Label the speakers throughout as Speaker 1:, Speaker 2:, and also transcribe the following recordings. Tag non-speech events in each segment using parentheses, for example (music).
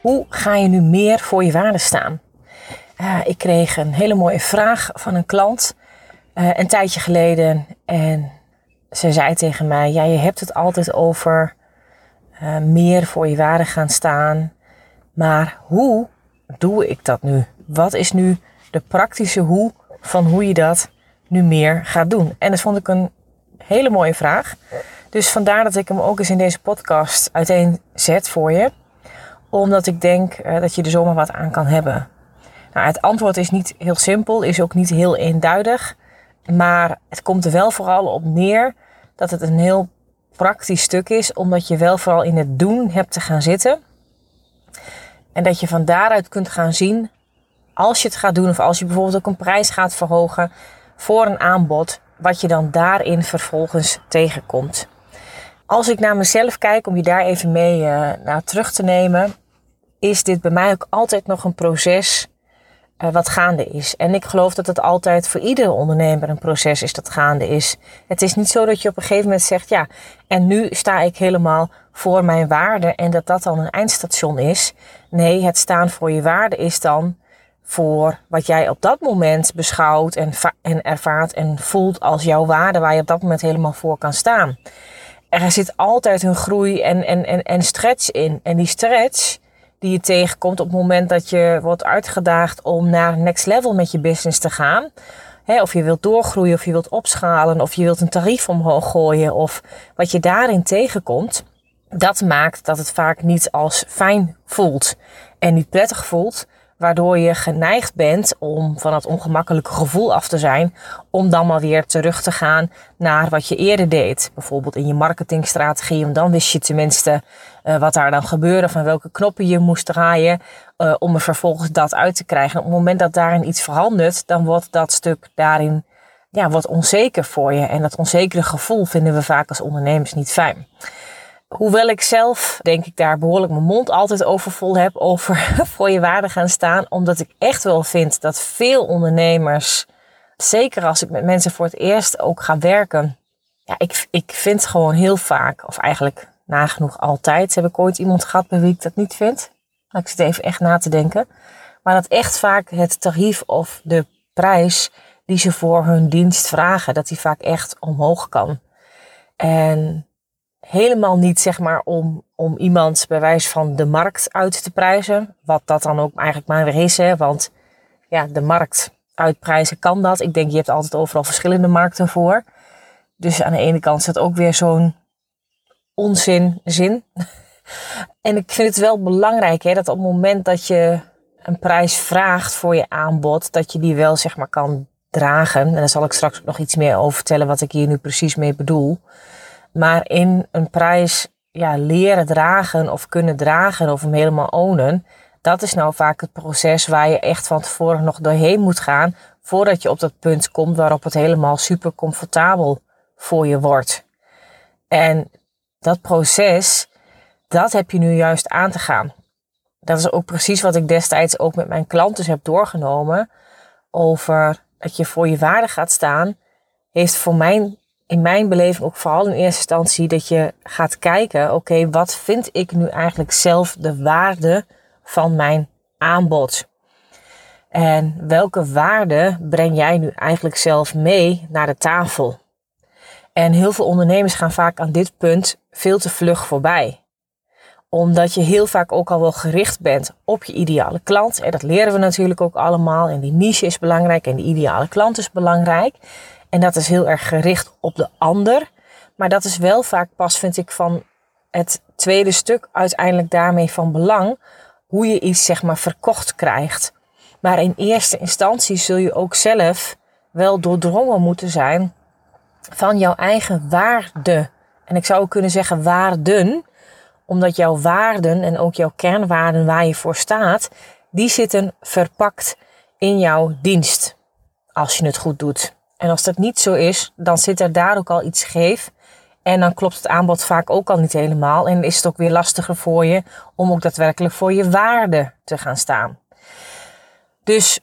Speaker 1: Hoe ga je nu meer voor je waarde staan? Uh, ik kreeg een hele mooie vraag van een klant uh, een tijdje geleden. En ze zei tegen mij: Ja, je hebt het altijd over uh, meer voor je waarde gaan staan. Maar hoe doe ik dat nu? Wat is nu de praktische hoe van hoe je dat nu meer gaat doen? En dat vond ik een hele mooie vraag. Dus vandaar dat ik hem ook eens in deze podcast uiteenzet voor je omdat ik denk uh, dat je er zomaar wat aan kan hebben. Nou, het antwoord is niet heel simpel, is ook niet heel eenduidig. Maar het komt er wel vooral op neer dat het een heel praktisch stuk is, omdat je wel vooral in het doen hebt te gaan zitten. En dat je van daaruit kunt gaan zien, als je het gaat doen of als je bijvoorbeeld ook een prijs gaat verhogen voor een aanbod, wat je dan daarin vervolgens tegenkomt. Als ik naar mezelf kijk, om je daar even mee uh, naar terug te nemen, is dit bij mij ook altijd nog een proces uh, wat gaande is. En ik geloof dat het altijd voor iedere ondernemer een proces is dat gaande is. Het is niet zo dat je op een gegeven moment zegt, ja, en nu sta ik helemaal voor mijn waarde en dat dat dan een eindstation is. Nee, het staan voor je waarde is dan voor wat jij op dat moment beschouwt en, en ervaart en voelt als jouw waarde waar je op dat moment helemaal voor kan staan. Er zit altijd een groei en, en, en, en stretch in. En die stretch, die je tegenkomt op het moment dat je wordt uitgedaagd om naar next level met je business te gaan. of je wilt doorgroeien, of je wilt opschalen, of je wilt een tarief omhoog gooien, of wat je daarin tegenkomt. Dat maakt dat het vaak niet als fijn voelt en niet prettig voelt, waardoor je geneigd bent om van dat ongemakkelijke gevoel af te zijn, om dan maar weer terug te gaan naar wat je eerder deed. Bijvoorbeeld in je marketingstrategie, want dan wist je tenminste uh, wat daar dan gebeurde, van welke knoppen je moest draaien, uh, om er vervolgens dat uit te krijgen. En op het moment dat daarin iets verandert, dan wordt dat stuk daarin ja, wat onzeker voor je. En dat onzekere gevoel vinden we vaak als ondernemers niet fijn. Hoewel ik zelf, denk ik, daar behoorlijk mijn mond altijd over vol heb (laughs) over voor je waarde gaan staan. Omdat ik echt wel vind dat veel ondernemers, zeker als ik met mensen voor het eerst ook ga werken. Ja, ik, ik vind gewoon heel vaak, of eigenlijk nagenoeg altijd, heb ik ooit iemand gehad bij wie ik dat niet vind. Nou, ik zit even echt na te denken. Maar dat echt vaak het tarief of de prijs die ze voor hun dienst vragen, dat die vaak echt omhoog kan. En helemaal niet zeg maar om, om iemand bij wijze van de markt uit te prijzen. Wat dat dan ook eigenlijk maar weer is. Hè? Want ja, de markt uitprijzen kan dat. Ik denk je hebt altijd overal verschillende markten voor. Dus aan de ene kant is dat ook weer zo'n onzin zin. (laughs) en ik vind het wel belangrijk hè, dat op het moment dat je een prijs vraagt voor je aanbod, dat je die wel zeg maar kan dragen. En daar zal ik straks nog iets meer over vertellen wat ik hier nu precies mee bedoel. Maar in een prijs ja, leren dragen of kunnen dragen of hem helemaal ownen, dat is nou vaak het proces waar je echt van tevoren nog doorheen moet gaan voordat je op dat punt komt waarop het helemaal super comfortabel voor je wordt. En dat proces, dat heb je nu juist aan te gaan. Dat is ook precies wat ik destijds ook met mijn klanten heb doorgenomen. Over dat je voor je waarde gaat staan, heeft voor mijn in mijn beleving ook vooral in eerste instantie dat je gaat kijken, oké, wat vind ik nu eigenlijk zelf de waarde van mijn aanbod? En welke waarde breng jij nu eigenlijk zelf mee naar de tafel? En heel veel ondernemers gaan vaak aan dit punt veel te vlug voorbij. Omdat je heel vaak ook al wel gericht bent op je ideale klant. En dat leren we natuurlijk ook allemaal. En die niche is belangrijk en die ideale klant is belangrijk. En dat is heel erg gericht op de ander. Maar dat is wel vaak pas, vind ik, van het tweede stuk uiteindelijk daarmee van belang. Hoe je iets, zeg maar, verkocht krijgt. Maar in eerste instantie zul je ook zelf wel doordrongen moeten zijn van jouw eigen waarde. En ik zou ook kunnen zeggen waarden, omdat jouw waarden en ook jouw kernwaarden waar je voor staat, die zitten verpakt in jouw dienst. Als je het goed doet. En als dat niet zo is, dan zit er daar ook al iets scheef. En dan klopt het aanbod vaak ook al niet helemaal. En is het ook weer lastiger voor je om ook daadwerkelijk voor je waarde te gaan staan. Dus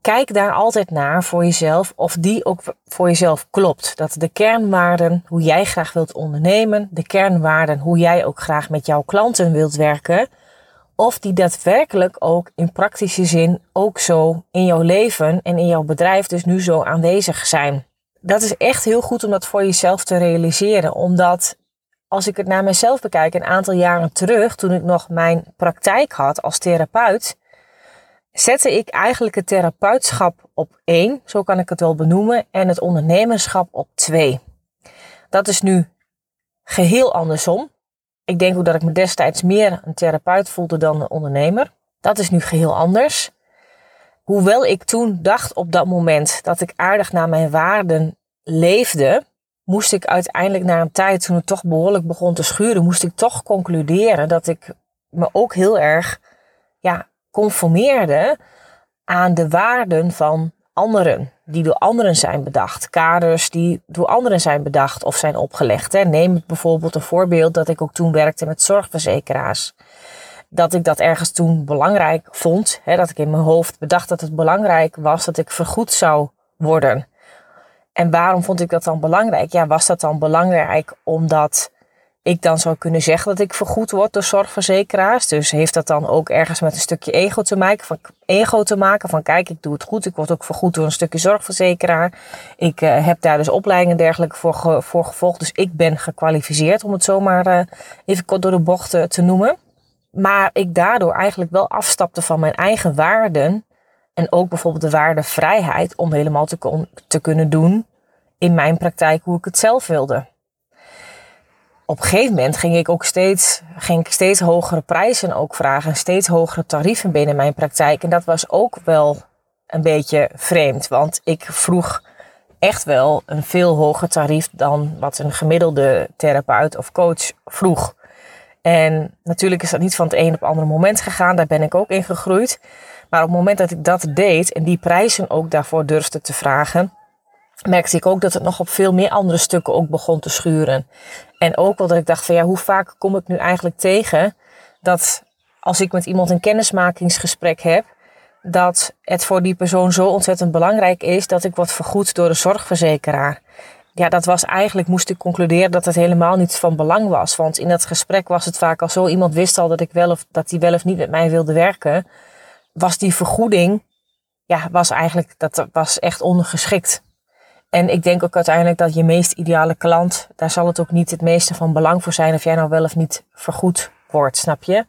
Speaker 1: kijk daar altijd naar voor jezelf of die ook voor jezelf klopt. Dat de kernwaarden, hoe jij graag wilt ondernemen, de kernwaarden, hoe jij ook graag met jouw klanten wilt werken, of die daadwerkelijk ook in praktische zin ook zo in jouw leven en in jouw bedrijf dus nu zo aanwezig zijn. Dat is echt heel goed om dat voor jezelf te realiseren, omdat als ik het naar mezelf bekijk, een aantal jaren terug, toen ik nog mijn praktijk had als therapeut, zette ik eigenlijk het therapeutschap op één, zo kan ik het wel benoemen, en het ondernemerschap op twee. Dat is nu geheel andersom. Ik denk ook dat ik me destijds meer een therapeut voelde dan een ondernemer. Dat is nu geheel anders. Hoewel ik toen dacht op dat moment dat ik aardig naar mijn waarden leefde, moest ik uiteindelijk na een tijd, toen het toch behoorlijk begon te schuren, moest ik toch concluderen dat ik me ook heel erg ja, conformeerde aan de waarden van anderen, die door anderen zijn bedacht. Kaders die door anderen zijn bedacht of zijn opgelegd. Hè. Neem bijvoorbeeld een voorbeeld dat ik ook toen werkte met zorgverzekeraars. Dat ik dat ergens toen belangrijk vond. Hè, dat ik in mijn hoofd bedacht dat het belangrijk was dat ik vergoed zou worden. En waarom vond ik dat dan belangrijk? Ja, was dat dan belangrijk omdat ik dan zou kunnen zeggen dat ik vergoed word door zorgverzekeraars. Dus heeft dat dan ook ergens met een stukje ego te maken? Van, ego te maken van kijk, ik doe het goed. Ik word ook vergoed door een stukje zorgverzekeraar. Ik uh, heb daar dus opleidingen en dergelijke voor, gevolgd. Dus ik ben gekwalificeerd om het zomaar uh, even kort door de bocht uh, te noemen. Maar ik daardoor eigenlijk wel afstapte van mijn eigen waarden. En ook bijvoorbeeld de waarde vrijheid om helemaal te, te kunnen doen in mijn praktijk hoe ik het zelf wilde op een gegeven moment ging ik ook steeds, ging ik steeds hogere prijzen ook vragen. Steeds hogere tarieven binnen mijn praktijk. En dat was ook wel een beetje vreemd. Want ik vroeg echt wel een veel hoger tarief dan wat een gemiddelde therapeut of coach vroeg. En natuurlijk is dat niet van het een op het andere moment gegaan. Daar ben ik ook in gegroeid. Maar op het moment dat ik dat deed en die prijzen ook daarvoor durfde te vragen, merkte ik ook dat het nog op veel meer andere stukken ook begon te schuren. En ook wel dat ik dacht van ja, hoe vaak kom ik nu eigenlijk tegen dat als ik met iemand een kennismakingsgesprek heb, dat het voor die persoon zo ontzettend belangrijk is dat ik word vergoed door de zorgverzekeraar. Ja, dat was eigenlijk, moest ik concluderen dat het helemaal niet van belang was. Want in dat gesprek was het vaak al zo, iemand wist al dat ik wel of dat hij wel of niet met mij wilde werken. Was die vergoeding, ja, was eigenlijk, dat was echt ongeschikt. En ik denk ook uiteindelijk dat je meest ideale klant, daar zal het ook niet het meeste van belang voor zijn of jij nou wel of niet vergoed wordt, snap je?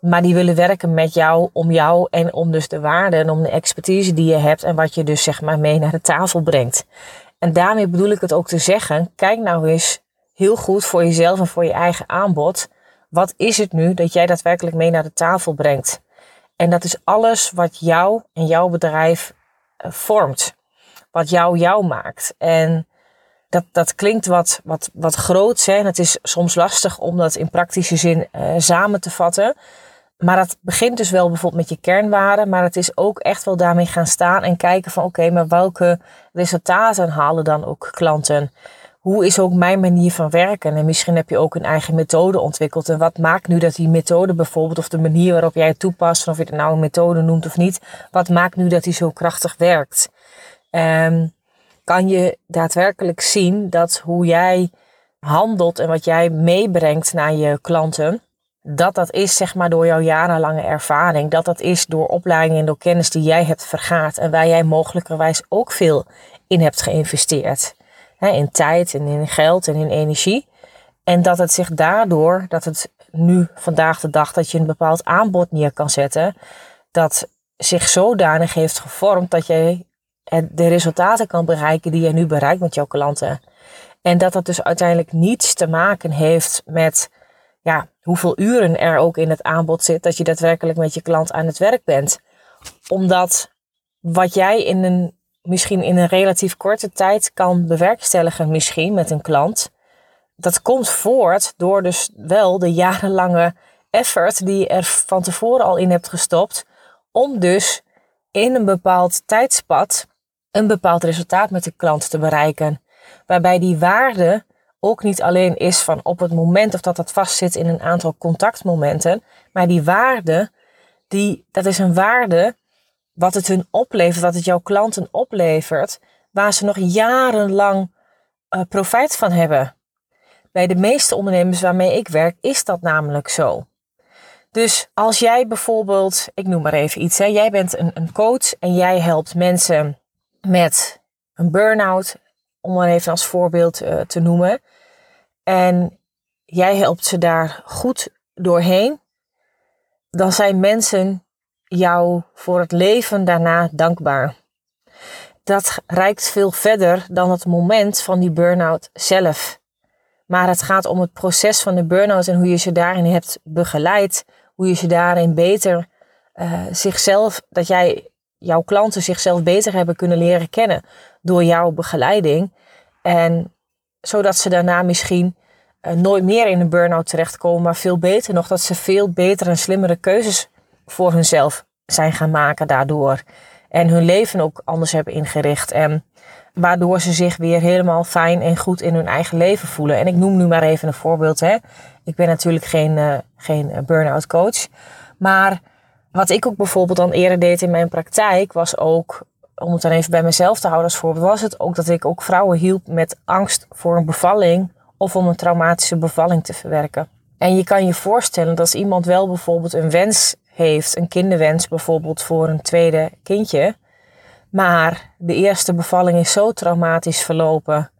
Speaker 1: Maar die willen werken met jou, om jou en om dus de waarde en om de expertise die je hebt en wat je dus zeg maar mee naar de tafel brengt. En daarmee bedoel ik het ook te zeggen, kijk nou eens heel goed voor jezelf en voor je eigen aanbod. Wat is het nu dat jij daadwerkelijk mee naar de tafel brengt? En dat is alles wat jou en jouw bedrijf eh, vormt wat jou jou maakt. En dat, dat klinkt wat, wat, wat groots. En het is soms lastig om dat in praktische zin uh, samen te vatten. Maar dat begint dus wel bijvoorbeeld met je kernwaarden. Maar het is ook echt wel daarmee gaan staan en kijken van oké, maar welke resultaten halen dan ook klanten? Hoe is ook mijn manier van werken? En misschien heb je ook een eigen methode ontwikkeld. En wat maakt nu dat die methode bijvoorbeeld, of de manier waarop jij het toepast, of je het nou een methode noemt of niet, wat maakt nu dat die zo krachtig werkt? Um, kan je daadwerkelijk zien dat hoe jij handelt en wat jij meebrengt naar je klanten, dat dat is zeg maar door jouw jarenlange ervaring, dat dat is door opleiding en door kennis die jij hebt vergaard en waar jij mogelijkerwijs ook veel in hebt geïnvesteerd. in tijd en in geld en in energie. En dat het zich daardoor, dat het nu vandaag de dag dat je een bepaald aanbod neer kan zetten, dat zich zodanig heeft gevormd dat jij de resultaten kan bereiken die je nu bereikt met jouw klanten. En dat dat dus uiteindelijk niets te maken heeft met ja, hoeveel uren er ook in het aanbod zit, dat je daadwerkelijk met je klant aan het werk bent. Omdat wat jij in een misschien in een relatief korte tijd kan bewerkstelligen, misschien met een klant, dat komt voort door dus wel de jarenlange effort die je er van tevoren al in hebt gestopt, om dus in een bepaald tijdspad een bepaald resultaat met de klant te bereiken. Waarbij die waarde ook niet alleen is van op het moment of dat dat vastzit in een aantal contactmomenten, maar die waarde, die, dat is een waarde wat het hun oplevert, wat het jouw klanten oplevert, waar ze nog jarenlang uh, profijt van hebben. Bij de meeste ondernemers waarmee ik werk is dat namelijk zo. Dus als jij bijvoorbeeld, ik noem maar even iets, hè, jij bent een, een coach en jij helpt mensen met een burn-out, om maar even als voorbeeld uh, te noemen. En jij helpt ze daar goed doorheen, dan zijn mensen jou voor het leven daarna dankbaar. Dat reikt veel verder dan het moment van die burn-out zelf. Maar het gaat om het proces van de burn-out en hoe je ze daarin hebt begeleid. Hoe je ze daarin beter uh, zichzelf, dat jij jouw klanten zichzelf beter hebben kunnen leren kennen door jouw begeleiding. En zodat ze daarna misschien uh, nooit meer in een burn-out terechtkomen, maar veel beter nog dat ze veel betere en slimmere keuzes voor hunzelf zijn gaan maken daardoor. En hun leven ook anders hebben ingericht. En waardoor ze zich weer helemaal fijn en goed in hun eigen leven voelen. En ik noem nu maar even een voorbeeld. Hè. Ik ben natuurlijk geen, uh, geen burn-out coach. Maar wat ik ook bijvoorbeeld dan eerder deed in mijn praktijk, was ook, om het dan even bij mezelf te houden als voorbeeld, was het ook dat ik ook vrouwen hielp met angst voor een bevalling of om een traumatische bevalling te verwerken. En je kan je voorstellen dat als iemand wel bijvoorbeeld een wens heeft, een kinderwens bijvoorbeeld voor een tweede kindje, maar de eerste bevalling is zo traumatisch verlopen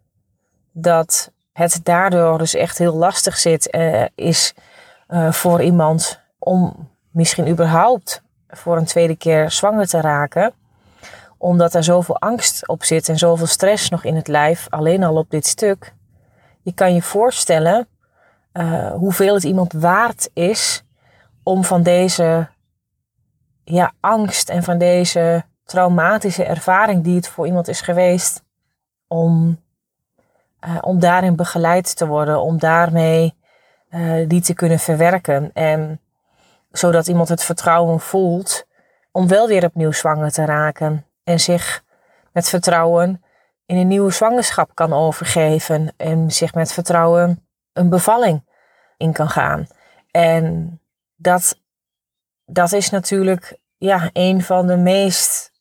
Speaker 1: dat het daardoor dus echt heel lastig zit, uh, is uh, voor iemand om misschien überhaupt voor een tweede keer zwanger te raken. Omdat er zoveel angst op zit en zoveel stress nog in het lijf, alleen al op dit stuk. Je kan je voorstellen uh, hoeveel het iemand waard is om van deze ja, angst en van deze traumatische ervaring die het voor iemand is geweest, om, uh, om daarin begeleid te worden, om daarmee uh, die te kunnen verwerken. En zodat iemand het vertrouwen voelt om wel weer opnieuw zwanger te raken en zich met vertrouwen in een nieuwe zwangerschap kan overgeven en zich met vertrouwen een bevalling in kan gaan. En dat, dat is natuurlijk ja, een van de meest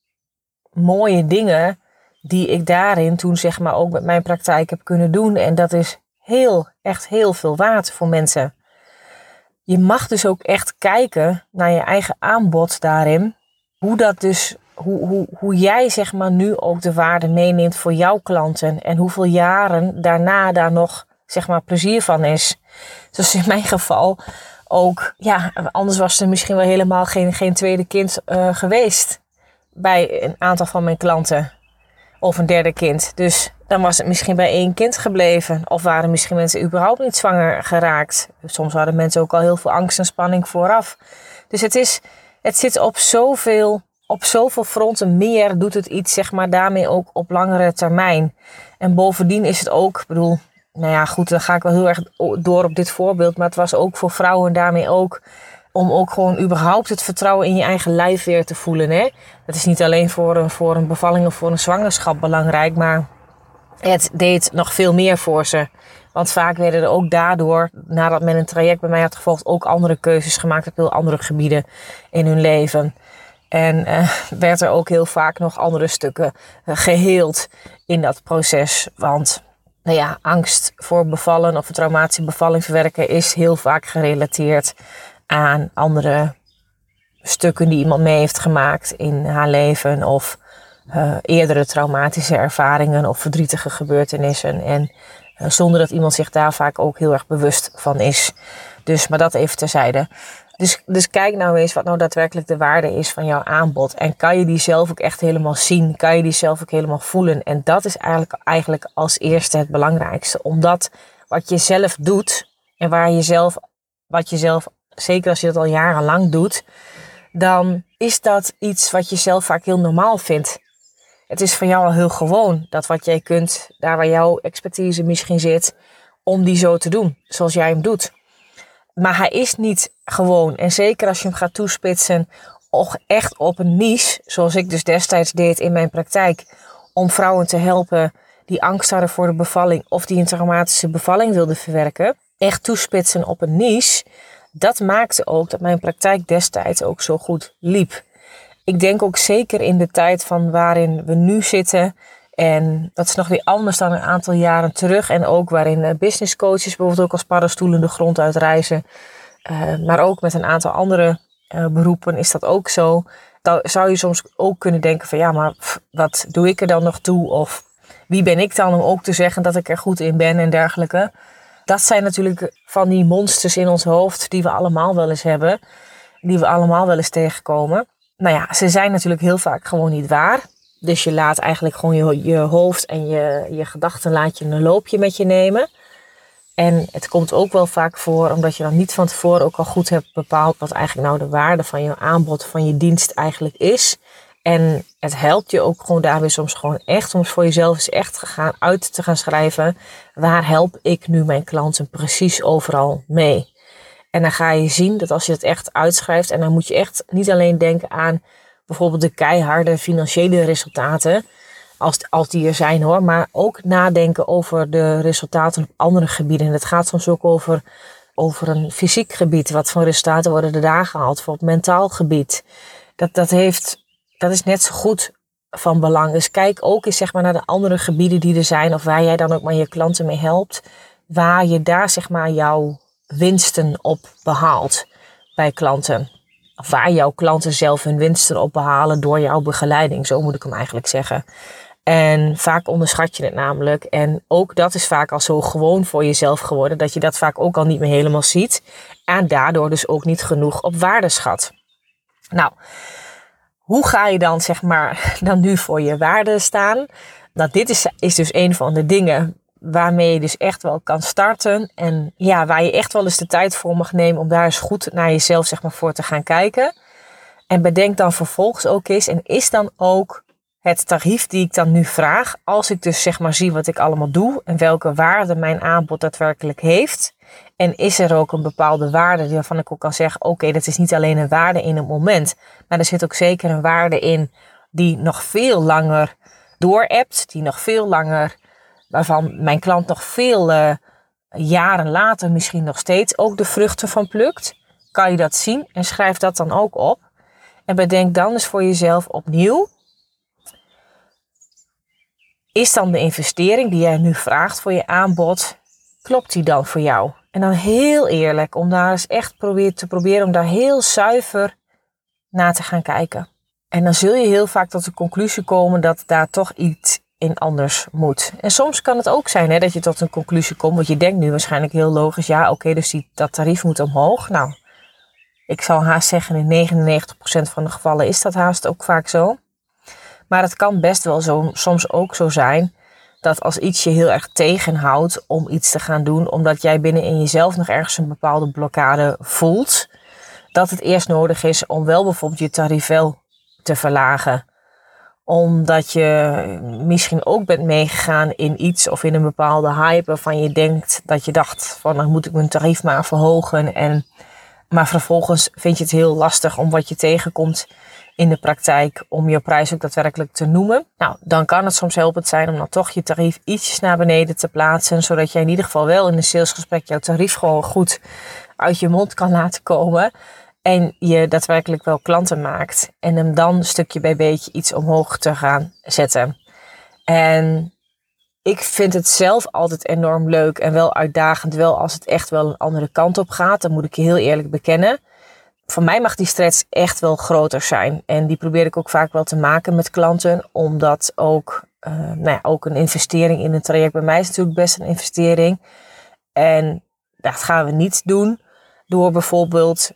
Speaker 1: mooie dingen die ik daarin toen zeg maar ook met mijn praktijk heb kunnen doen. En dat is heel, echt heel veel waard voor mensen je mag dus ook echt kijken naar je eigen aanbod daarin. Hoe dat dus, hoe, hoe, hoe jij zeg maar nu ook de waarde meeneemt voor jouw klanten. En hoeveel jaren daarna daar nog zeg maar plezier van is. Zoals in mijn geval ook, ja, anders was er misschien wel helemaal geen, geen tweede kind uh, geweest. Bij een aantal van mijn klanten. Of een derde kind. Dus dan was het misschien bij één kind gebleven. Of waren misschien mensen überhaupt niet zwanger geraakt. Soms hadden mensen ook al heel veel angst en spanning vooraf. Dus het, is, het zit op zoveel, op zoveel fronten meer, doet het iets, zeg maar, daarmee ook op langere termijn. En bovendien is het ook, ik bedoel, nou ja, goed, dan ga ik wel heel erg door op dit voorbeeld. Maar het was ook voor vrouwen daarmee ook om ook gewoon überhaupt het vertrouwen in je eigen lijf weer te voelen. Hè? Dat is niet alleen voor een, voor een bevalling of voor een zwangerschap belangrijk, maar het deed nog veel meer voor ze. Want vaak werden er ook daardoor, nadat men een traject bij mij had gevolgd, ook andere keuzes gemaakt op heel andere gebieden in hun leven. En uh, (laughs) werd er ook heel vaak nog andere stukken uh, geheeld in dat proces. Want nou ja, angst voor bevallen of een traumatische bevalling verwerken is heel vaak gerelateerd aan andere stukken die iemand mee heeft gemaakt in haar leven. Of uh, eerdere traumatische ervaringen of verdrietige gebeurtenissen. En uh, zonder dat iemand zich daar vaak ook heel erg bewust van is. Dus, maar dat even terzijde. Dus, dus kijk nou eens wat nou daadwerkelijk de waarde is van jouw aanbod. En kan je die zelf ook echt helemaal zien? Kan je die zelf ook helemaal voelen? En dat is eigenlijk, eigenlijk als eerste het belangrijkste. Omdat wat je zelf doet en waar je zelf, wat je zelf, zeker als je dat al jarenlang doet, dan is dat iets wat je zelf vaak heel normaal vindt. Het is van jou al heel gewoon dat wat jij kunt, daar waar jouw expertise misschien zit, om die zo te doen, zoals jij hem doet. Maar hij is niet gewoon. En zeker als je hem gaat toespitsen, of echt op een niche, zoals ik dus destijds deed in mijn praktijk, om vrouwen te helpen die angst hadden voor de bevalling of die een traumatische bevalling wilden verwerken, echt toespitsen op een niche, dat maakte ook dat mijn praktijk destijds ook zo goed liep. Ik denk ook zeker in de tijd van waarin we nu zitten, en dat is nog weer anders dan een aantal jaren terug. En ook waarin eh, business coaches bijvoorbeeld ook als paddenstoelen de grond uitreizen. Uh, maar ook met een aantal andere uh, beroepen is dat ook zo. Dan zou je soms ook kunnen denken van ja, maar wat doe ik er dan nog toe? Of wie ben ik dan om ook te zeggen dat ik er goed in ben en dergelijke. Dat zijn natuurlijk van die monsters in ons hoofd die we allemaal wel eens hebben. Die we allemaal wel eens tegenkomen. Nou ja, ze zijn natuurlijk heel vaak gewoon niet waar. Dus je laat eigenlijk gewoon je, je hoofd en je, je gedachten laat je een loopje met je nemen. En het komt ook wel vaak voor, omdat je dan niet van tevoren ook al goed hebt bepaald wat eigenlijk nou de waarde van je aanbod, van je dienst eigenlijk is. En het helpt je ook gewoon daarbij soms gewoon echt om voor jezelf eens echt gaan, uit te gaan schrijven. Waar help ik nu mijn klanten precies overal mee? En dan ga je zien dat als je het echt uitschrijft, en dan moet je echt niet alleen denken aan bijvoorbeeld de keiharde financiële resultaten, als, als die er zijn hoor, maar ook nadenken over de resultaten op andere gebieden. En het gaat soms ook over, over een fysiek gebied. Wat voor resultaten worden er daar gehaald? Voor het mentaal gebied. Dat, dat, heeft, dat is net zo goed van belang. Dus kijk ook eens zeg maar, naar de andere gebieden die er zijn, of waar jij dan ook maar je klanten mee helpt, waar je daar zeg maar jouw winsten op behaalt bij klanten waar jouw klanten zelf hun winsten op behalen door jouw begeleiding. Zo moet ik hem eigenlijk zeggen. En vaak onderschat je het namelijk. En ook dat is vaak al zo gewoon voor jezelf geworden dat je dat vaak ook al niet meer helemaal ziet. En daardoor dus ook niet genoeg op waarde schat. Nou, hoe ga je dan zeg maar (laughs) dan nu voor je waarde staan? Nou, dit is, is dus een van de dingen waarmee je dus echt wel kan starten. En ja, waar je echt wel eens de tijd voor mag nemen om daar eens goed naar jezelf zeg maar, voor te gaan kijken. En bedenk dan vervolgens ook eens, en is dan ook het tarief die ik dan nu vraag, als ik dus zeg maar zie wat ik allemaal doe en welke waarde mijn aanbod daadwerkelijk heeft. En is er ook een bepaalde waarde waarvan ik ook kan zeggen, oké, dat is niet alleen een waarde in het moment, maar er zit ook zeker een waarde in die nog veel langer doorappt, die nog veel langer waarvan mijn klant nog veel uh, jaren later misschien nog steeds ook de vruchten van plukt, kan je dat zien en schrijf dat dan ook op. En bedenk dan eens voor jezelf opnieuw, is dan de investering die jij nu vraagt voor je aanbod, klopt die dan voor jou? En dan heel eerlijk, om daar eens echt probeer, te proberen om daar heel zuiver naar te gaan kijken. En dan zul je heel vaak tot de conclusie komen dat daar toch iets in anders moet. En soms kan het ook zijn hè, dat je tot een conclusie komt, want je denkt nu waarschijnlijk heel logisch, ja oké, dus dat tarief moet omhoog. Nou, ik zal haast zeggen, in 99% van de gevallen is dat haast ook vaak zo. Maar het kan best wel zo, soms ook zo zijn dat als iets je heel erg tegenhoudt om iets te gaan doen, omdat jij binnen in jezelf nog ergens een bepaalde blokkade voelt, dat het eerst nodig is om wel bijvoorbeeld je tarief wel te verlagen omdat je misschien ook bent meegegaan in iets of in een bepaalde hype waarvan je denkt dat je dacht van dan moet ik mijn tarief maar verhogen. En, maar vervolgens vind je het heel lastig om wat je tegenkomt in de praktijk om je prijs ook daadwerkelijk te noemen. Nou, dan kan het soms helpend zijn om dan toch je tarief ietsjes naar beneden te plaatsen, zodat je in ieder geval wel in een salesgesprek jouw tarief gewoon goed uit je mond kan laten komen. Je daadwerkelijk wel klanten maakt. En hem dan stukje bij beetje iets omhoog te gaan zetten. En ik vind het zelf altijd enorm leuk en wel uitdagend. Wel als het echt wel een andere kant op gaat. Dan moet ik je heel eerlijk bekennen. Voor mij mag die stretch echt wel groter zijn. En die probeer ik ook vaak wel te maken met klanten. Omdat ook, uh, nou ja, ook een investering in een traject bij mij is natuurlijk best een investering. En dat gaan we niet doen door bijvoorbeeld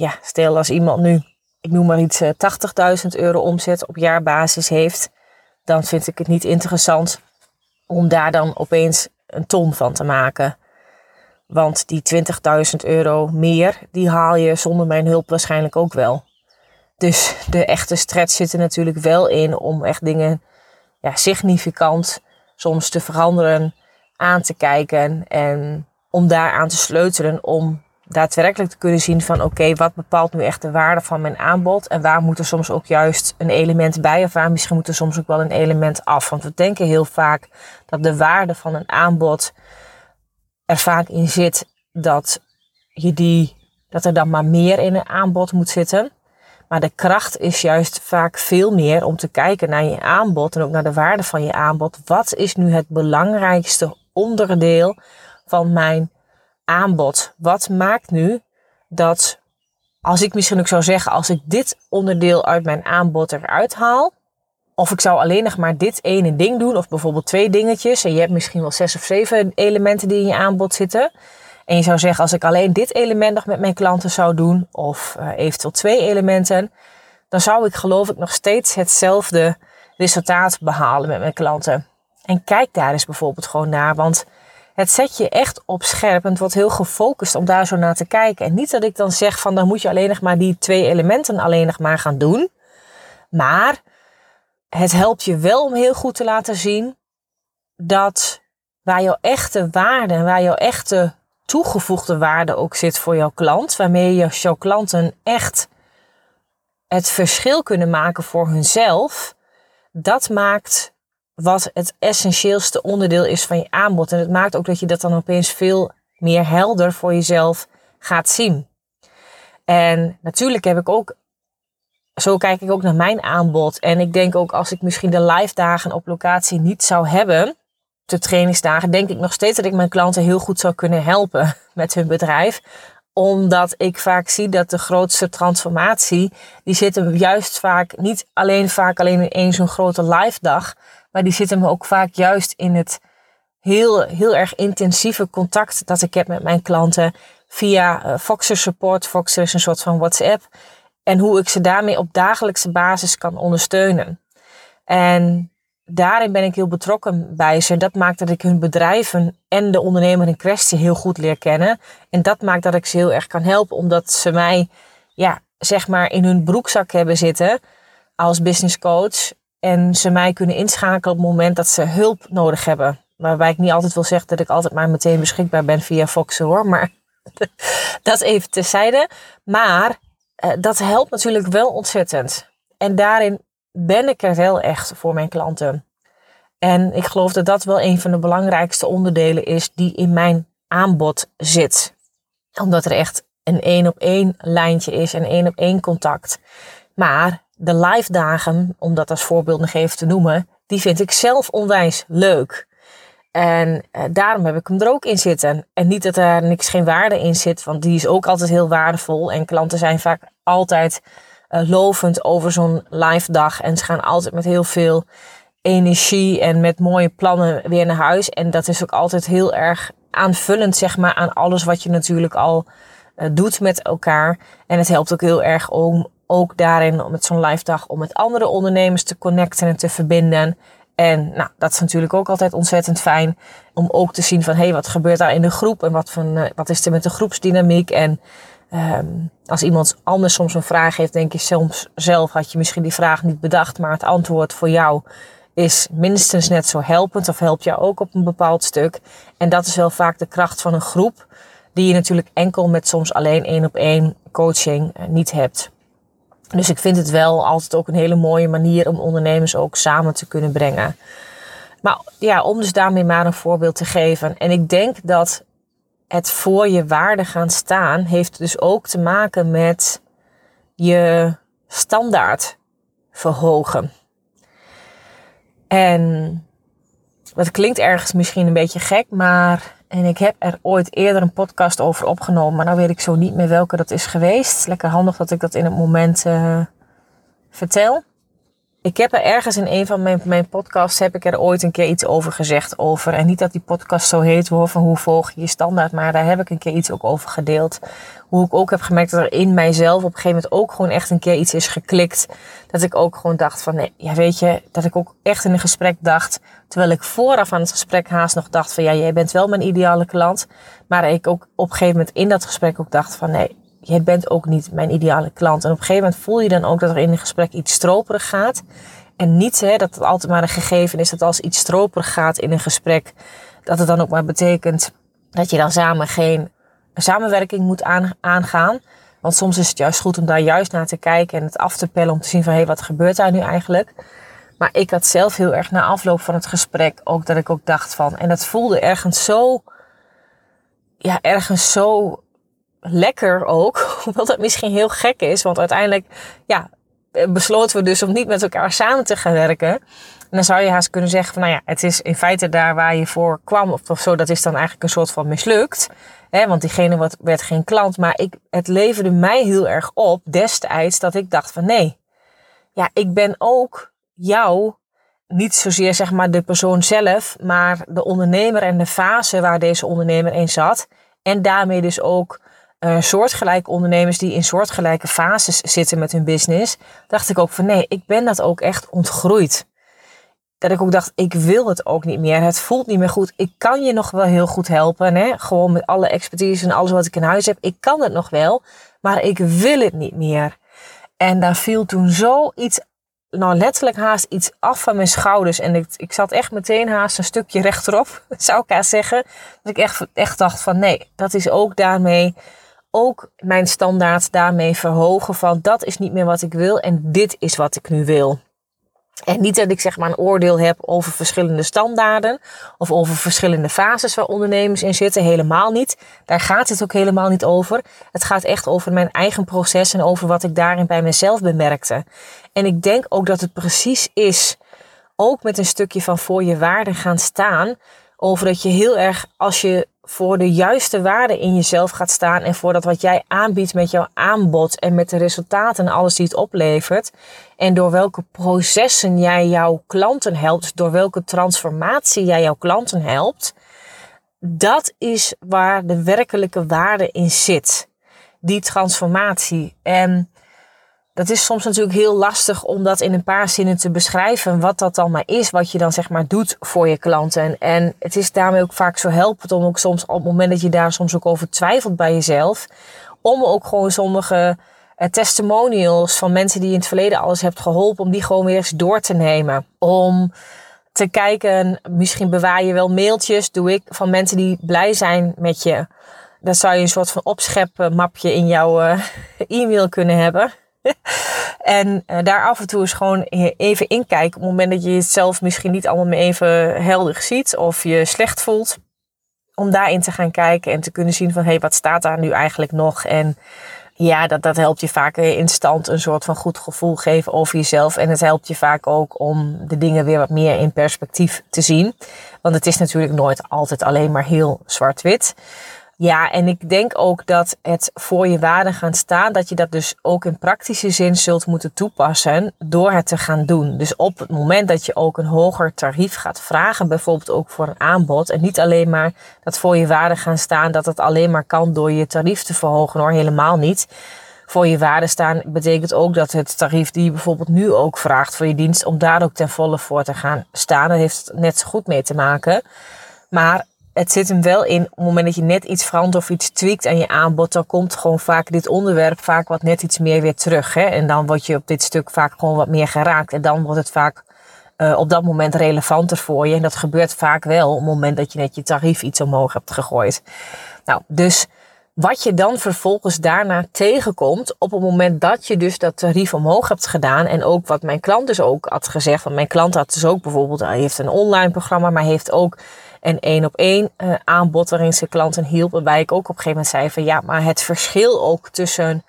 Speaker 1: ja, stel als iemand nu, ik noem maar iets, 80.000 eh, euro omzet op jaarbasis heeft, dan vind ik het niet interessant om daar dan opeens een ton van te maken. Want die 20.000 euro meer, die haal je zonder mijn hulp waarschijnlijk ook wel. Dus de echte stretch zit er natuurlijk wel in om echt dingen ja, significant soms te veranderen, aan te kijken en om daaraan te sleutelen om daadwerkelijk te kunnen zien van oké, wat bepaalt nu echt de waarde van mijn aanbod en waar moet er soms ook juist een element bij of waar misschien moet er soms ook wel een element af. Want we denken heel vaak dat de waarde van een aanbod er vaak in zit dat je die, dat er dan maar meer in een aanbod moet zitten. Maar de kracht is juist vaak veel meer om te kijken naar je aanbod en ook naar de waarde van je aanbod. Wat is nu het belangrijkste onderdeel van mijn aanbod? Wat maakt nu dat, als ik misschien ook zou zeggen, als ik dit onderdeel uit mijn aanbod eruit haal, of ik zou alleen nog maar dit ene ding doen, of bijvoorbeeld twee dingetjes, en je hebt misschien wel zes of zeven elementen die in je aanbod zitten. En je zou zeggen, als ik alleen dit element nog met mijn klanten zou doen, of uh, eventueel twee elementen, dan zou ik geloof ik nog steeds hetzelfde resultaat behalen met mijn klanten. En kijk daar eens bijvoorbeeld gewoon naar, want het zet je echt op scherp en het wordt heel gefocust om daar zo naar te kijken. En niet dat ik dan zeg van dan moet je alleen nog maar die twee elementen alleen nog maar gaan doen. Maar het helpt je wel om heel goed te laten zien dat waar jouw echte waarde en waar jouw echte toegevoegde waarde ook zit voor jouw klant, waarmee je jouw klanten echt het verschil kunnen maken voor hunzelf, dat maakt wat het essentieelste onderdeel is van je aanbod. En het maakt ook dat je dat dan opeens veel meer helder voor jezelf gaat zien. En natuurlijk heb ik ook, zo kijk ik ook naar mijn aanbod. En ik denk ook als ik misschien de live dagen op locatie niet zou hebben, de trainingsdagen, denk ik nog steeds dat ik mijn klanten heel goed zou kunnen helpen (laughs) met hun bedrijf omdat ik vaak zie dat de grootste transformatie, die zit juist vaak, niet alleen vaak alleen in één zo'n grote live dag, maar die zit hem ook vaak juist in het heel, heel erg intensieve contact dat ik heb met mijn klanten via uh, Foxer Support. Foxer is een soort van WhatsApp. En hoe ik ze daarmee op dagelijkse basis kan ondersteunen. En daarin ben ik heel betrokken bij ze. Dat maakt dat ik hun bedrijven en de ondernemer in kwestie heel goed leer kennen. En dat maakt dat ik ze heel erg kan helpen, omdat ze mij, ja, zeg maar in hun broekzak hebben zitten als business coach. En ze mij kunnen inschakelen op het moment dat ze hulp nodig hebben. Waarbij ik niet altijd wil zeggen dat ik altijd maar meteen beschikbaar ben via Fox hoor. Maar (laughs) dat even terzijde. Maar uh, dat helpt natuurlijk wel ontzettend. En daarin ben ik er wel echt voor mijn klanten. En ik geloof dat dat wel een van de belangrijkste onderdelen is die in mijn aanbod zit. Omdat er echt een één op één lijntje is en één op één contact. Maar de live dagen, om dat als voorbeeld nog even te noemen, die vind ik zelf onwijs leuk. En eh, daarom heb ik hem er ook in zitten. En niet dat er niks geen waarde in zit, want die is ook altijd heel waardevol. En klanten zijn vaak altijd uh, lovend over zo'n live dag. En ze gaan altijd met heel veel energie en met mooie plannen weer naar huis. En dat is ook altijd heel erg aanvullend, zeg maar, aan alles wat je natuurlijk al uh, doet met elkaar. En het helpt ook heel erg om ook daarin met zo'n live dag om met andere ondernemers te connecten en te verbinden. En nou, dat is natuurlijk ook altijd ontzettend fijn om ook te zien van hé, hey, wat gebeurt daar in de groep en wat, van, uh, wat is er met de groepsdynamiek. En um, als iemand anders soms een vraag heeft, denk je soms zelf had je misschien die vraag niet bedacht, maar het antwoord voor jou is minstens net zo helpend of helpt jou ook op een bepaald stuk. En dat is wel vaak de kracht van een groep, die je natuurlijk enkel met soms alleen één op één coaching uh, niet hebt. Dus ik vind het wel altijd ook een hele mooie manier om ondernemers ook samen te kunnen brengen. Maar ja, om dus daarmee maar een voorbeeld te geven. En ik denk dat het voor je waarde gaan staan heeft dus ook te maken met je standaard verhogen. En dat klinkt ergens misschien een beetje gek, maar en ik heb er ooit eerder een podcast over opgenomen, maar nou weet ik zo niet meer welke dat is geweest. Lekker handig dat ik dat in het moment uh, vertel. Ik heb er ergens in een van mijn, mijn podcasts heb ik er ooit een keer iets over gezegd over. En niet dat die podcast zo heet hoor, van hoe volg je je standaard. Maar daar heb ik een keer iets ook over gedeeld. Hoe ik ook heb gemerkt dat er in mijzelf op een gegeven moment ook gewoon echt een keer iets is geklikt. Dat ik ook gewoon dacht van nee, ja weet je, dat ik ook echt in een gesprek dacht. Terwijl ik vooraf aan het gesprek haast nog dacht van ja, jij bent wel mijn ideale klant. Maar ik ook op een gegeven moment in dat gesprek ook dacht van nee, jij bent ook niet mijn ideale klant. En op een gegeven moment voel je dan ook dat er in een gesprek iets stroperig gaat. En niet hè, dat het altijd maar een gegeven is dat als iets stroperig gaat in een gesprek, dat het dan ook maar betekent dat je dan samen geen samenwerking moet aangaan. Want soms is het juist goed om daar juist naar te kijken en het af te pellen om te zien van hé, hey, wat gebeurt daar nu eigenlijk? Maar ik had zelf heel erg na afloop van het gesprek ook dat ik ook dacht van, en dat voelde ergens zo, ja, ergens zo lekker ook. (laughs) Hoewel dat misschien heel gek is, want uiteindelijk, ja, besloten we dus om niet met elkaar samen te gaan werken. En dan zou je haast kunnen zeggen van, nou ja, het is in feite daar waar je voor kwam of, zo, dat is dan eigenlijk een soort van mislukt. Hè, want diegene werd geen klant, maar ik, het leverde mij heel erg op destijds dat ik dacht van, nee, ja, ik ben ook jou, niet zozeer zeg maar de persoon zelf, maar de ondernemer en de fase waar deze ondernemer in zat. En daarmee dus ook uh, soortgelijke ondernemers die in soortgelijke fases zitten met hun business, dacht ik ook van nee, ik ben dat ook echt ontgroeid. Dat ik ook dacht, ik wil het ook niet meer. Het voelt niet meer goed. Ik kan je nog wel heel goed helpen. Hè? Gewoon met alle expertise en alles wat ik in huis heb. Ik kan het nog wel, maar ik wil het niet meer. En daar viel toen zoiets, nou letterlijk haast iets af van mijn schouders. En ik, ik zat echt meteen haast een stukje rechterop, (laughs) zou ik haast zeggen. Dat ik echt, echt dacht van nee, dat is ook daarmee ook mijn standaard daarmee verhogen van dat is niet meer wat ik wil en dit is wat ik nu wil. En niet dat ik zeg maar een oordeel heb over verschillende standaarden of over verschillende fases waar ondernemers in zitten. Helemaal niet. Daar gaat het ook helemaal niet over. Het gaat echt over mijn eigen proces en over wat ik daarin bij mezelf bemerkte. En ik denk ook dat het precies is, ook met een stukje van voor je waarde gaan staan, over dat je heel erg, als je voor de juiste waarde in jezelf gaat staan en voor dat wat jij aanbiedt met jouw aanbod en met de resultaten en alles die het oplevert. En door welke processen jij jouw klanten helpt, door welke transformatie jij jouw klanten helpt. Dat is waar de werkelijke waarde in zit. Die transformatie. En dat is soms natuurlijk heel lastig om dat in een paar zinnen te beschrijven. Wat dat dan maar is, wat je dan zeg maar doet voor je klanten. En het is daarmee ook vaak zo helpend om ook soms op het moment dat je daar soms ook over twijfelt bij jezelf. Om ook gewoon sommige uh, testimonials van mensen die je in het verleden alles hebt geholpen. Om die gewoon weer eens door te nemen. Om te kijken, misschien bewaar je wel mailtjes, doe ik, van mensen die blij zijn met je. Dan zou je een soort van opscheppen mapje in jouw uh, (laughs) e-mail kunnen hebben. (laughs) en uh, daar af en toe eens gewoon even inkijken. Op het moment dat je het zelf misschien niet allemaal meer even helder ziet of je slecht voelt. Om daarin te gaan kijken en te kunnen zien van hé, hey, wat staat daar nu eigenlijk nog? En ja, dat, dat helpt je vaak instant een soort van goed gevoel geven over jezelf. En het helpt je vaak ook om de dingen weer wat meer in perspectief te zien. Want het is natuurlijk nooit altijd alleen maar heel zwart-wit. Ja, en ik denk ook dat het voor je waarde gaan staan, dat je dat dus ook in praktische zin zult moeten toepassen door het te gaan doen. Dus op het moment dat je ook een hoger tarief gaat vragen, bijvoorbeeld ook voor een aanbod, en niet alleen maar dat voor je waarde gaan staan, dat het alleen maar kan door je tarief te verhogen hoor, helemaal niet. Voor je waarde staan betekent ook dat het tarief die je bijvoorbeeld nu ook vraagt voor je dienst, om daar ook ten volle voor te gaan staan. Dat heeft net zo goed mee te maken. Maar het zit hem wel in, op het moment dat je net iets verandert of iets tweakt aan je aanbod, dan komt gewoon vaak dit onderwerp vaak wat net iets meer weer terug. Hè? En dan word je op dit stuk vaak gewoon wat meer geraakt. En dan wordt het vaak uh, op dat moment relevanter voor je. En dat gebeurt vaak wel op het moment dat je net je tarief iets omhoog hebt gegooid. Nou, dus wat je dan vervolgens daarna tegenkomt op het moment dat je dus dat tarief omhoog hebt gedaan. En ook wat mijn klant dus ook had gezegd. Want mijn klant had dus ook bijvoorbeeld, hij heeft een online programma, maar heeft ook een één op één uh, aanbod waarin ze klanten hielp. Waarbij ik ook op een gegeven moment zei van ja, maar het verschil ook tussen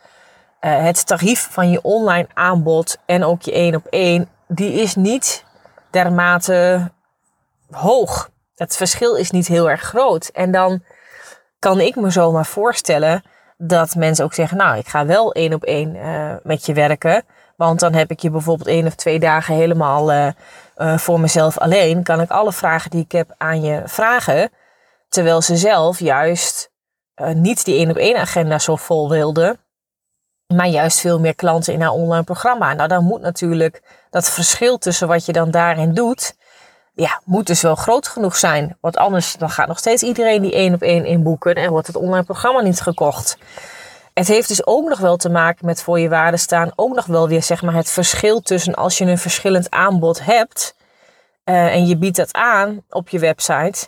Speaker 1: uh, het tarief van je online aanbod en ook je één op één, die is niet dermate hoog. Het verschil is niet heel erg groot. En dan kan ik me zomaar voorstellen dat mensen ook zeggen, nou, ik ga wel één op één uh, met je werken. Want dan heb ik je bijvoorbeeld één of twee dagen helemaal uh, uh, voor mezelf alleen. Kan ik alle vragen die ik heb aan je vragen. Terwijl ze zelf juist niet die één op één agenda zo vol wilde. Maar juist veel meer klanten in haar online programma. Nou, dan moet natuurlijk dat verschil tussen wat je dan daarin doet ja, moet dus wel groot genoeg zijn. Want anders dan gaat nog steeds iedereen die één op één inboeken en wordt het online programma niet gekocht. Het heeft dus ook nog wel te maken met voor je waarde staan. Ook nog wel weer zeg maar het verschil tussen als je een verschillend aanbod hebt. Uh, en je biedt dat aan op je website.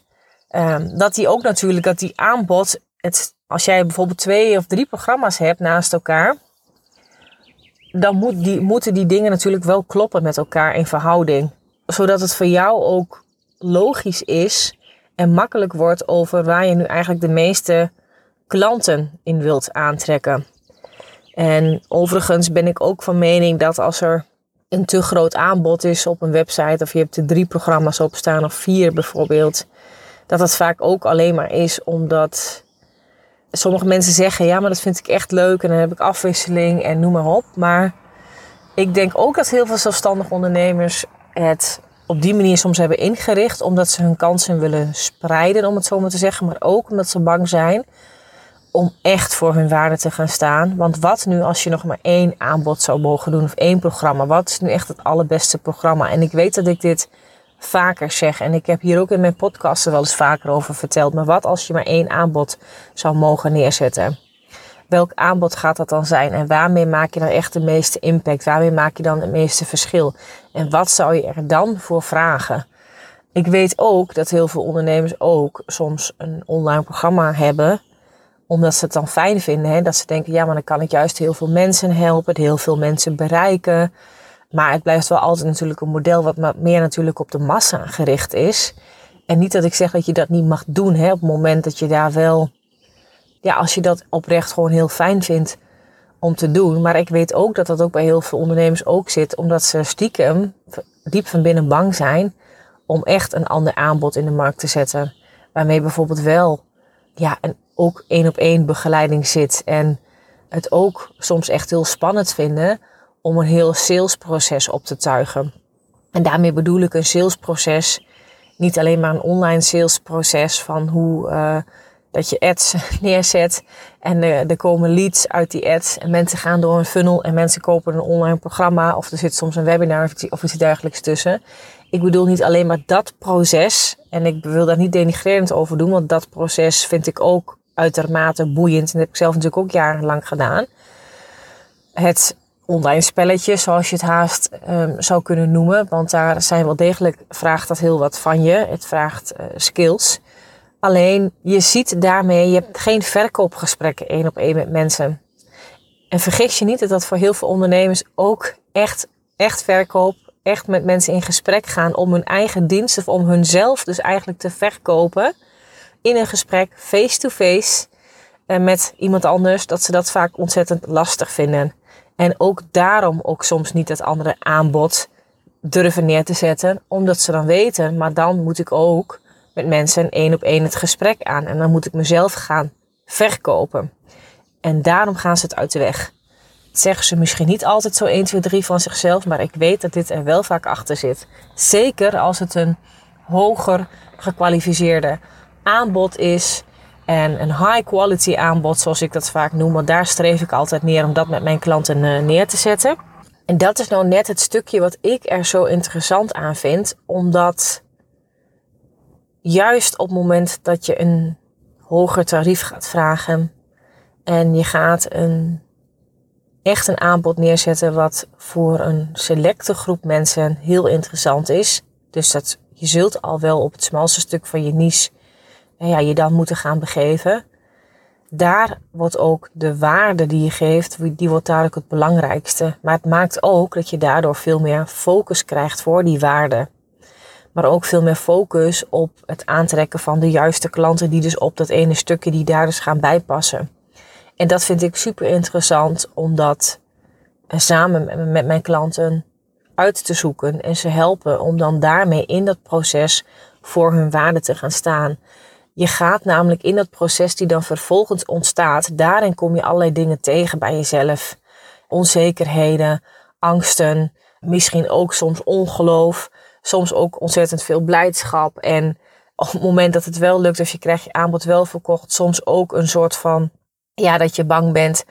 Speaker 1: Uh, dat die ook natuurlijk, dat die aanbod. Het, als jij bijvoorbeeld twee of drie programma's hebt naast elkaar. Dan moet die, moeten die dingen natuurlijk wel kloppen met elkaar in verhouding. Zodat het voor jou ook logisch is en makkelijk wordt over waar je nu eigenlijk de meeste klanten in wilt aantrekken. En overigens ben ik ook van mening dat als er een te groot aanbod is op een website, of je hebt er drie programma's op staan of vier bijvoorbeeld, dat dat vaak ook alleen maar is omdat sommige mensen zeggen: ja, maar dat vind ik echt leuk en dan heb ik afwisseling en noem maar op. Maar ik denk ook dat heel veel zelfstandige ondernemers het op die manier soms hebben ingericht, omdat ze hun kansen willen spreiden, om het zo maar te zeggen, maar ook omdat ze bang zijn om echt voor hun waarde te gaan staan. Want wat nu als je nog maar één aanbod zou mogen doen of één programma? Wat is nu echt het allerbeste programma? En ik weet dat ik dit vaker zeg en ik heb hier ook in mijn podcasten wel eens vaker over verteld. Maar wat als je maar één aanbod zou mogen neerzetten? Welk aanbod gaat dat dan zijn? En waarmee maak je dan echt de meeste impact? Waarmee maak je dan het meeste verschil? En wat zou je er dan voor vragen? Ik weet ook dat heel veel ondernemers ook soms een online programma hebben omdat ze het dan fijn vinden. Hè? Dat ze denken, ja, maar dan kan ik juist heel veel mensen helpen, heel veel mensen bereiken. Maar het blijft wel altijd natuurlijk een model wat meer natuurlijk op de massa gericht is. En niet dat ik zeg dat je dat niet mag doen hè, op het moment dat je daar wel, ja, als je dat oprecht gewoon heel fijn vindt om te doen. Maar ik weet ook dat dat ook bij heel veel ondernemers ook zit, omdat ze stiekem diep van binnen bang zijn om echt een ander aanbod in de markt te zetten. Waarmee bijvoorbeeld wel ja, een ook één op één begeleiding zit. En het ook soms echt heel spannend vinden om een heel salesproces op te tuigen. En daarmee bedoel ik een salesproces, niet alleen maar een online salesproces van hoe uh, dat je ads (laughs) neerzet en er, er komen leads uit die ads en mensen gaan door een funnel en mensen kopen een online programma of er zit soms een webinar of iets dergelijks tussen. Ik bedoel niet alleen maar dat proces en ik wil daar niet denigrerend over doen, want dat proces vind ik ook uitermate boeiend. En dat heb ik zelf natuurlijk ook jarenlang gedaan. Het online spelletje, zoals je het haast um, zou kunnen noemen. Want daar zijn wel degelijk, vraagt dat heel wat van je. Het vraagt uh, skills. Alleen je ziet daarmee, je hebt geen verkoopgesprekken één op één met mensen. En vergis je niet dat dat voor heel veel ondernemers ook echt, echt verkoop, echt met mensen in gesprek gaan om hun eigen dienst of om hunzelf dus eigenlijk te verkopen in een gesprek face-to-face -face, met iemand anders, dat ze dat vaak ontzettend lastig vinden. En ook daarom ook soms niet het andere aanbod durven neer te zetten, omdat ze dan weten, maar dan moet ik ook met mensen één op één het gesprek aan en dan moet ik mezelf gaan verkopen. En daarom gaan ze het uit de weg. Zeggen ze misschien niet altijd zo 1, 2, 3 van zichzelf, maar ik weet dat dit er wel vaak achter zit. Zeker als het een hoger gekwalificeerde aanbod is. En een high quality aanbod, zoals ik dat vaak noem. Want daar streef ik altijd neer om dat met mijn klanten eh, neer te zetten. En dat is nou net het stukje wat ik er zo interessant aan vind. Omdat juist op het moment dat je een hoger tarief gaat vragen. En je gaat een, echt een aanbod neerzetten wat voor een selecte groep mensen heel interessant is. Dus dat, je zult al wel op het smalste stuk van je niche ja, je dan moeten gaan begeven. Daar wordt ook de waarde die je geeft, die wordt ook het belangrijkste. Maar het maakt ook dat je daardoor veel meer focus krijgt voor die waarde. Maar ook veel meer focus op het aantrekken van de juiste klanten die dus op dat ene stukje die daar dus gaan bijpassen. En dat vind ik super interessant om dat eh, samen met mijn klanten uit te zoeken en ze helpen om dan daarmee in dat proces voor hun waarde te gaan staan. Je gaat namelijk in dat proces die dan vervolgens ontstaat, daarin kom je allerlei dingen tegen bij jezelf. Onzekerheden, angsten, misschien ook soms ongeloof, soms ook ontzettend veel blijdschap. En op het moment dat het wel lukt, of je krijgt je aanbod wel verkocht, soms ook een soort van, ja, dat je bang bent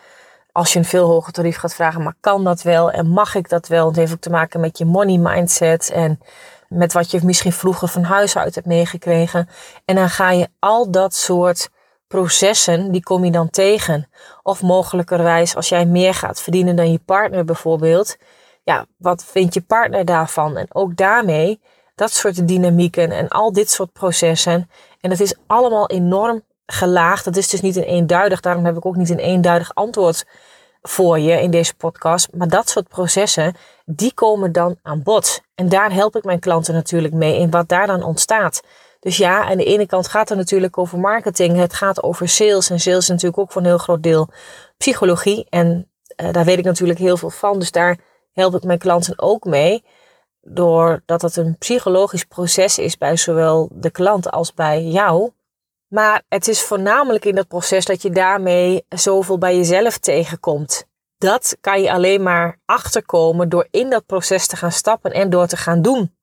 Speaker 1: als je een veel hoger tarief gaat vragen, maar kan dat wel en mag ik dat wel? Het heeft ook te maken met je money mindset en met wat je misschien vroeger van huis uit hebt meegekregen. En dan ga je al dat soort processen, die kom je dan tegen. Of mogelijkerwijs als jij meer gaat verdienen dan je partner bijvoorbeeld. Ja, wat vindt je partner daarvan? En ook daarmee, dat soort dynamieken en al dit soort processen. En het is allemaal enorm gelaagd. Het is dus niet een eenduidig, daarom heb ik ook niet een eenduidig antwoord voor je in deze podcast. Maar dat soort processen, die komen dan aan bod. En daar help ik mijn klanten natuurlijk mee in wat daar dan ontstaat. Dus ja, aan de ene kant gaat het natuurlijk over marketing. Het gaat over sales. En sales is natuurlijk ook voor een heel groot deel psychologie. En uh, daar weet ik natuurlijk heel veel van. Dus daar help ik mijn klanten ook mee. Doordat het een psychologisch proces is bij zowel de klant als bij jou. Maar het is voornamelijk in dat proces dat je daarmee zoveel bij jezelf tegenkomt. Dat kan je alleen maar achterkomen door in dat proces te gaan stappen en door te gaan doen.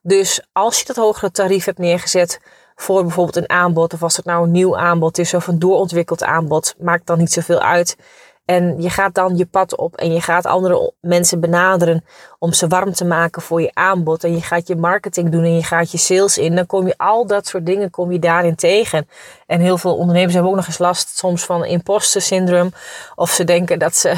Speaker 1: Dus als je dat hogere tarief hebt neergezet voor bijvoorbeeld een aanbod, of als het nou een nieuw aanbod is of een doorontwikkeld aanbod, maakt dan niet zoveel uit. En je gaat dan je pad op en je gaat andere mensen benaderen om ze warm te maken voor je aanbod. En je gaat je marketing doen en je gaat je sales in. Dan kom je al dat soort dingen kom je daarin tegen. En heel veel ondernemers hebben ook nog eens last soms van imposter syndroom. Of ze denken dat ze,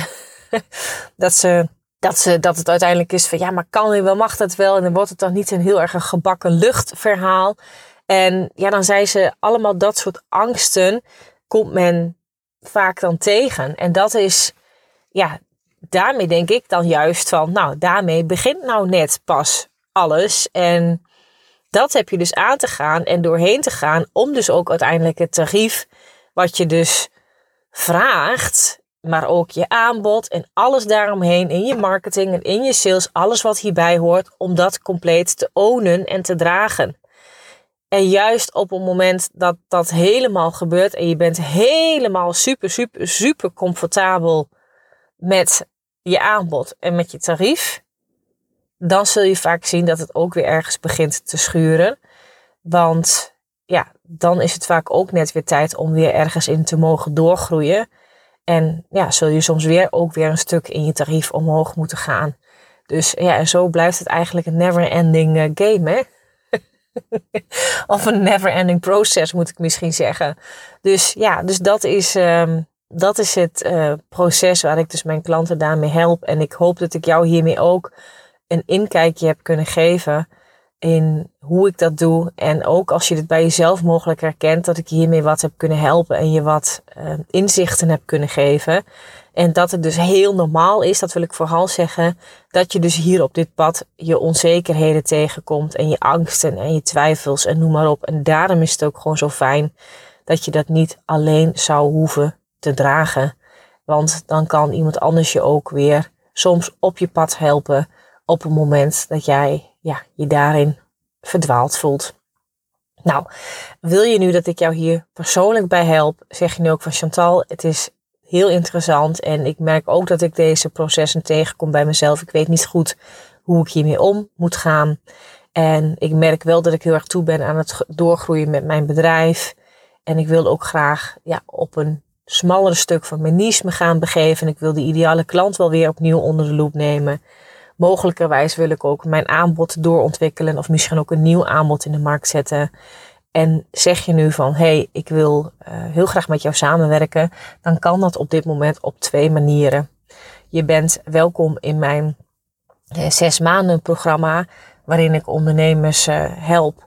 Speaker 1: (laughs) dat ze dat, ze, dat het uiteindelijk is van ja, maar kan hij wel, mag dat wel? En dan wordt het dan niet een heel erg een gebakken luchtverhaal. En ja, dan zijn ze allemaal dat soort angsten, komt men vaak dan tegen. En dat is, ja, daarmee denk ik dan juist van, nou, daarmee begint nou net pas alles. En dat heb je dus aan te gaan en doorheen te gaan, om dus ook uiteindelijk het tarief, wat je dus vraagt, maar ook je aanbod en alles daaromheen in je marketing en in je sales, alles wat hierbij hoort, om dat compleet te ownen en te dragen. En juist op het moment dat dat helemaal gebeurt en je bent helemaal super, super, super comfortabel met je aanbod en met je tarief, dan zul je vaak zien dat het ook weer ergens begint te schuren. Want ja, dan is het vaak ook net weer tijd om weer ergens in te mogen doorgroeien. En ja, zul je soms weer ook weer een stuk in je tarief omhoog moeten gaan. Dus ja, en zo blijft het eigenlijk een never ending eh, game, hè? (laughs) of een never ending process, moet ik misschien zeggen. Dus ja, dus dat is, ehm, dat is het uh, proces waar ik dus mijn klanten daarmee help. En ik hoop dat ik jou hiermee ook een inkijkje heb kunnen geven in hoe ik dat doe. En ook als je dit bij jezelf mogelijk herkent, dat ik hiermee wat heb kunnen helpen en je wat uh, inzichten heb kunnen geven. En dat het dus heel normaal is, dat wil ik vooral zeggen, dat je dus hier op dit pad je onzekerheden tegenkomt en je angsten en je twijfels en noem maar op. En daarom is het ook gewoon zo fijn dat je dat niet alleen zou hoeven te dragen. Want dan kan iemand anders je ook weer soms op je pad helpen op het moment dat jij ja, je daarin verdwaald voelt. Nou, wil je nu dat ik jou hier persoonlijk bij help, zeg je nu ook van Chantal, het is heel interessant en ik merk ook dat ik deze processen tegenkom bij mezelf. Ik weet niet goed hoe ik hiermee om moet gaan. En ik merk wel dat ik heel erg toe ben aan het doorgroeien met mijn bedrijf. En ik wil ook graag ja, op een smallere stuk van mijn niche me gaan begeven. En ik wil de ideale klant wel weer opnieuw onder de loep nemen. Mogelijkerwijs wil ik ook mijn aanbod doorontwikkelen of misschien ook een nieuw aanbod in de markt zetten. En zeg je nu van hé, hey, ik wil uh, heel graag met jou samenwerken, dan kan dat op dit moment op twee manieren. Je bent welkom in mijn uh, zes maanden programma, waarin ik ondernemers uh, help,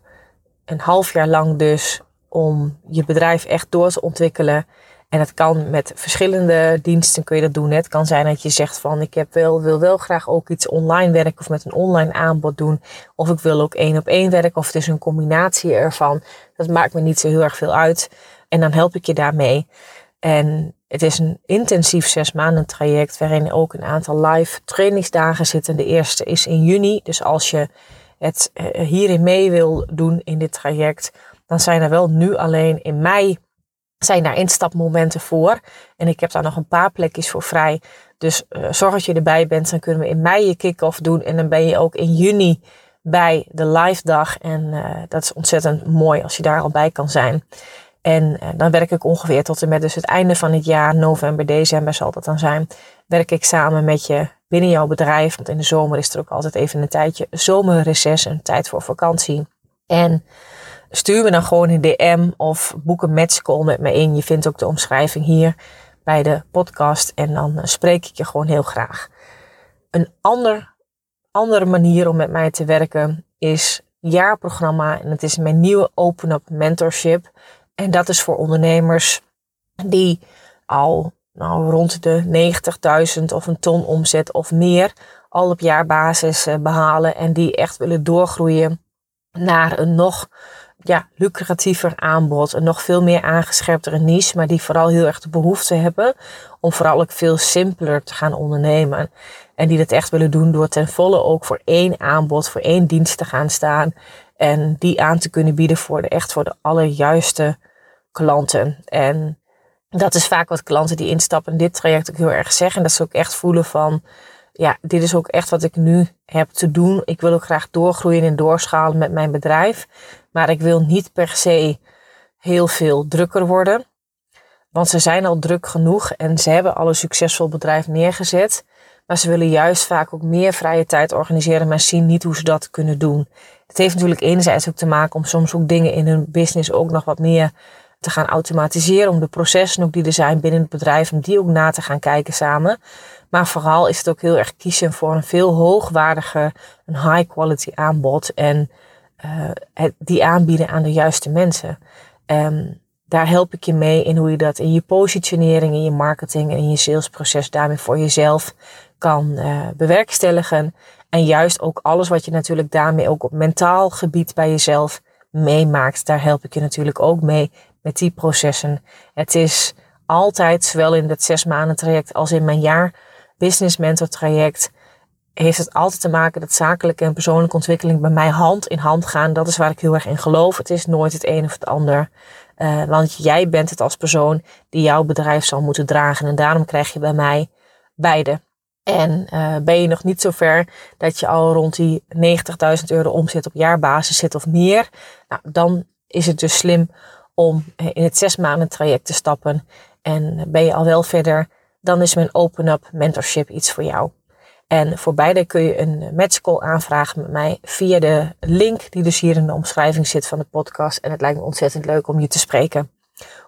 Speaker 1: een half jaar lang dus, om je bedrijf echt door te ontwikkelen en het kan met verschillende diensten kun je dat doen. Het kan zijn dat je zegt van ik heb wel, wil wel graag ook iets online werken of met een online aanbod doen. Of ik wil ook één op één werken of het is een combinatie ervan. Dat maakt me niet zo heel erg veel uit. En dan help ik je daarmee. En het is een intensief zes maanden traject waarin ook een aantal live trainingsdagen zitten. De eerste is in juni. Dus als je het eh, hierin mee wil doen in dit traject, dan zijn er wel nu alleen in mei zijn daar instapmomenten voor. En ik heb daar nog een paar plekjes voor vrij. Dus uh, zorg dat je erbij bent. Dan kunnen we in mei je kick-off doen. En dan ben je ook in juni bij de live dag. En uh, dat is ontzettend mooi als je daar al bij kan zijn. En uh, dan werk ik ongeveer tot en met dus het einde van het jaar, november, december zal dat dan zijn. Werk ik samen met je binnen jouw bedrijf. Want in de zomer is er ook altijd even een tijdje zomerreces, een tijd voor vakantie. En Stuur me dan gewoon een DM of boek een matchcall met me in. Je vindt ook de omschrijving hier bij de podcast en dan spreek ik je gewoon heel graag. Een ander, andere manier om met mij te werken is jaarprogramma en het is mijn nieuwe Open Up Mentorship. En dat is voor ondernemers die al nou, rond de 90.000 of een ton omzet of meer al op jaarbasis eh, behalen en die echt willen doorgroeien naar een nog ja, lucratiever aanbod, een nog veel meer aangescherptere niche, maar die vooral heel erg de behoefte hebben om vooral ook veel simpeler te gaan ondernemen. En die dat echt willen doen door ten volle ook voor één aanbod, voor één dienst te gaan staan en die aan te kunnen bieden voor de echt voor de allerjuiste klanten. En dat is vaak wat klanten die instappen in dit traject ook heel erg zeggen. Dat ze ook echt voelen van, ja, dit is ook echt wat ik nu heb te doen. Ik wil ook graag doorgroeien en doorschalen met mijn bedrijf. Maar ik wil niet per se heel veel drukker worden. Want ze zijn al druk genoeg en ze hebben al een succesvol bedrijf neergezet. Maar ze willen juist vaak ook meer vrije tijd organiseren, maar zien niet hoe ze dat kunnen doen. Het heeft natuurlijk enerzijds ook te maken om soms ook dingen in hun business ook nog wat meer te gaan automatiseren. Om de processen ook die er zijn binnen het bedrijf, om die ook na te gaan kijken samen. Maar vooral is het ook heel erg kiezen voor een veel hoogwaardige, een high quality aanbod. En het, die aanbieden aan de juiste mensen. Um, daar help ik je mee in hoe je dat in je positionering, in je marketing en in je salesproces daarmee voor jezelf kan uh, bewerkstelligen. En juist ook alles wat je natuurlijk daarmee ook op mentaal gebied bij jezelf meemaakt. Daar help ik je natuurlijk ook mee met die processen. Het is altijd, zowel in het zes maanden traject als in mijn jaar business mentor traject, heeft het altijd te maken dat zakelijke en persoonlijke ontwikkeling bij mij hand in hand gaan. Dat is waar ik heel erg in geloof. Het is nooit het een of het ander. Uh, want jij bent het als persoon die jouw bedrijf zal moeten dragen. En daarom krijg je bij mij beide. En uh, ben je nog niet zo ver dat je al rond die 90.000 euro omzet op jaarbasis zit of meer. Nou, dan is het dus slim om in het zes maanden traject te stappen. En ben je al wel verder, dan is mijn Open Up Mentorship iets voor jou. En voor beide kun je een matchcall aanvragen met mij via de link die dus hier in de omschrijving zit van de podcast. En het lijkt me ontzettend leuk om je te spreken.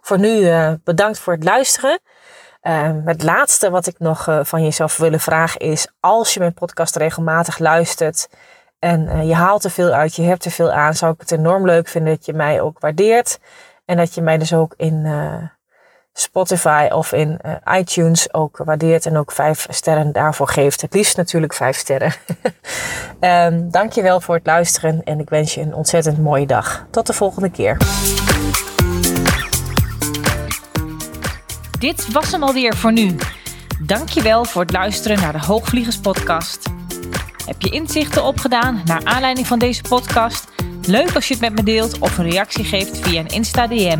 Speaker 1: Voor nu uh, bedankt voor het luisteren. Uh, het laatste wat ik nog uh, van je zou willen vragen is, als je mijn podcast regelmatig luistert en je haalt er veel uit, je hebt er veel aan, zou ik het enorm leuk vinden dat je mij ook waardeert. En dat je mij dus ook in Spotify of in uh, iTunes ook waardeert en ook vijf sterren daarvoor geeft. Het liefst natuurlijk vijf sterren. um, (laughs) dankjewel voor het luisteren en ik wens je een ontzettend mooie dag. Tot de volgende keer.
Speaker 2: Dit was hem alweer voor nu. Dankjewel voor het luisteren naar de Hoogvliegers podcast. Heb je inzichten opgedaan naar aanleiding van deze podcast? Leuk als je het met me deelt of een reactie geeft via een Insta DM.